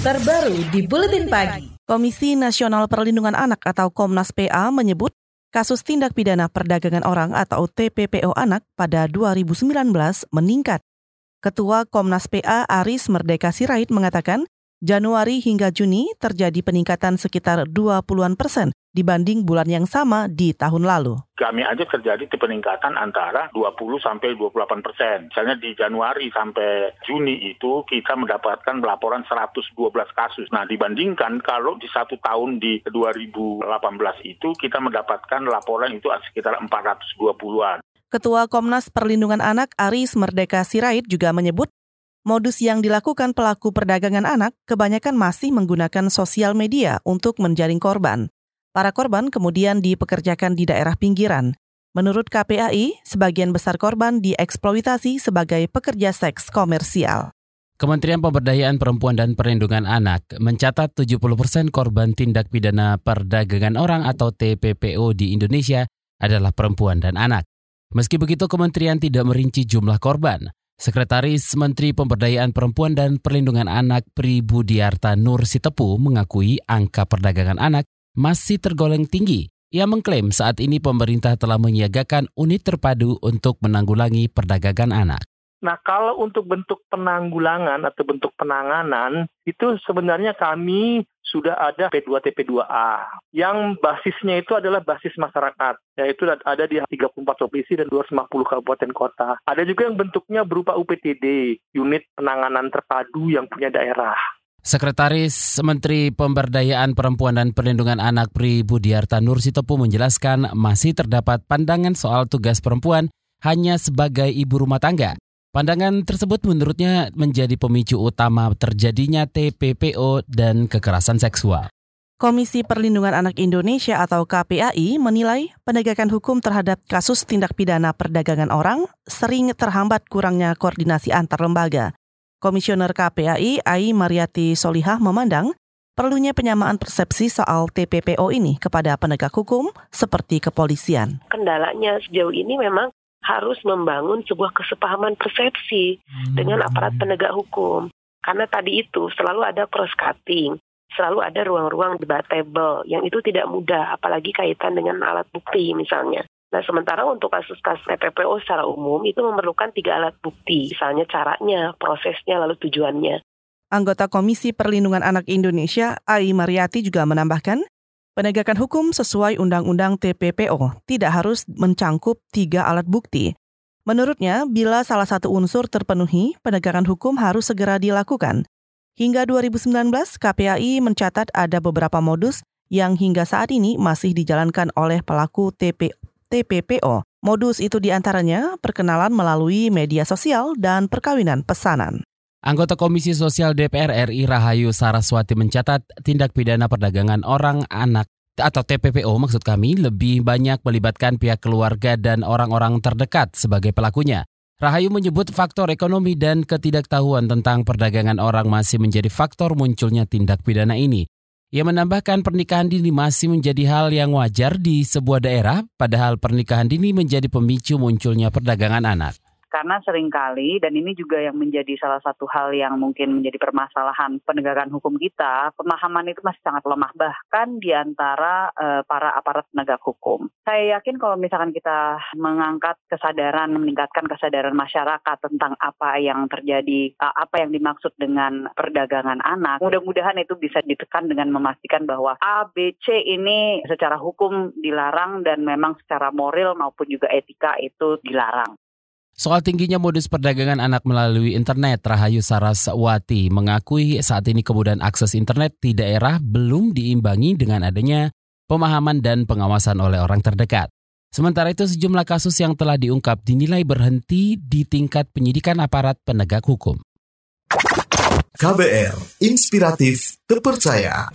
terbaru di Buletin Pagi. Komisi Nasional Perlindungan Anak atau Komnas PA menyebut kasus tindak pidana perdagangan orang atau TPPO anak pada 2019 meningkat. Ketua Komnas PA Aris Merdeka Sirait mengatakan, Januari hingga Juni terjadi peningkatan sekitar 20-an persen dibanding bulan yang sama di tahun lalu. Kami aja terjadi peningkatan antara 20 sampai 28 persen. Misalnya di Januari sampai Juni itu kita mendapatkan laporan 112 kasus. Nah dibandingkan kalau di satu tahun di 2018 itu kita mendapatkan laporan itu sekitar 420-an. Ketua Komnas Perlindungan Anak Aris Merdeka Sirait juga menyebut Modus yang dilakukan pelaku perdagangan anak kebanyakan masih menggunakan sosial media untuk menjaring korban. Para korban kemudian dipekerjakan di daerah pinggiran. Menurut KPAI, sebagian besar korban dieksploitasi sebagai pekerja seks komersial. Kementerian Pemberdayaan Perempuan dan Perlindungan Anak mencatat 70 persen korban tindak pidana perdagangan orang atau TPPO di Indonesia adalah perempuan dan anak. Meski begitu, kementerian tidak merinci jumlah korban. Sekretaris Menteri Pemberdayaan Perempuan dan Perlindungan Anak Pri Budiarta Nur Sitepu mengakui angka perdagangan anak masih tergolong tinggi. Ia mengklaim saat ini pemerintah telah menyiagakan unit terpadu untuk menanggulangi perdagangan anak. Nah, kalau untuk bentuk penanggulangan atau bentuk penanganan, itu sebenarnya kami sudah ada P2 TP2A yang basisnya itu adalah basis masyarakat, yaitu ada di 34 provinsi dan 250 kabupaten kota. Ada juga yang bentuknya berupa UPTD, unit penanganan terpadu yang punya daerah. Sekretaris Menteri Pemberdayaan Perempuan dan Perlindungan Anak Pri Budiarta Nur Sitopu menjelaskan masih terdapat pandangan soal tugas perempuan hanya sebagai ibu rumah tangga Pandangan tersebut menurutnya menjadi pemicu utama terjadinya TPPO dan kekerasan seksual. Komisi Perlindungan Anak Indonesia atau KPAI menilai penegakan hukum terhadap kasus tindak pidana perdagangan orang sering terhambat kurangnya koordinasi antar lembaga. Komisioner KPAI Ai Mariati Solihah memandang perlunya penyamaan persepsi soal TPPO ini kepada penegak hukum seperti kepolisian. Kendalanya sejauh ini memang harus membangun sebuah kesepahaman persepsi hmm. dengan aparat penegak hukum. Karena tadi itu selalu ada cross cutting, selalu ada ruang-ruang debatable yang itu tidak mudah, apalagi kaitan dengan alat bukti misalnya. Nah, sementara untuk kasus-kasus TPPO secara umum itu memerlukan tiga alat bukti, misalnya caranya, prosesnya, lalu tujuannya. Anggota Komisi Perlindungan Anak Indonesia, Ai Mariati juga menambahkan, Penegakan hukum sesuai Undang-Undang TPPO tidak harus mencangkup tiga alat bukti. Menurutnya, bila salah satu unsur terpenuhi, penegakan hukum harus segera dilakukan. Hingga 2019, KPAI mencatat ada beberapa modus yang hingga saat ini masih dijalankan oleh pelaku TP, TPPO. Modus itu di antaranya perkenalan melalui media sosial dan perkawinan pesanan. Anggota Komisi Sosial DPR RI Rahayu Saraswati mencatat tindak pidana perdagangan orang anak atau TPPO maksud kami lebih banyak melibatkan pihak keluarga dan orang-orang terdekat sebagai pelakunya. Rahayu menyebut faktor ekonomi dan ketidaktahuan tentang perdagangan orang masih menjadi faktor munculnya tindak pidana ini. Ia menambahkan pernikahan dini masih menjadi hal yang wajar di sebuah daerah, padahal pernikahan dini menjadi pemicu munculnya perdagangan anak karena sering kali dan ini juga yang menjadi salah satu hal yang mungkin menjadi permasalahan penegakan hukum kita, pemahaman itu masih sangat lemah bahkan di antara uh, para aparat penegak hukum. Saya yakin kalau misalkan kita mengangkat kesadaran, meningkatkan kesadaran masyarakat tentang apa yang terjadi, uh, apa yang dimaksud dengan perdagangan anak, mudah-mudahan itu bisa ditekan dengan memastikan bahwa A, B, C ini secara hukum dilarang dan memang secara moral maupun juga etika itu dilarang. Soal tingginya modus perdagangan anak melalui internet, Rahayu Saraswati mengakui saat ini kemudahan akses internet di daerah belum diimbangi dengan adanya pemahaman dan pengawasan oleh orang terdekat. Sementara itu sejumlah kasus yang telah diungkap dinilai berhenti di tingkat penyidikan aparat penegak hukum. KBR, inspiratif, terpercaya.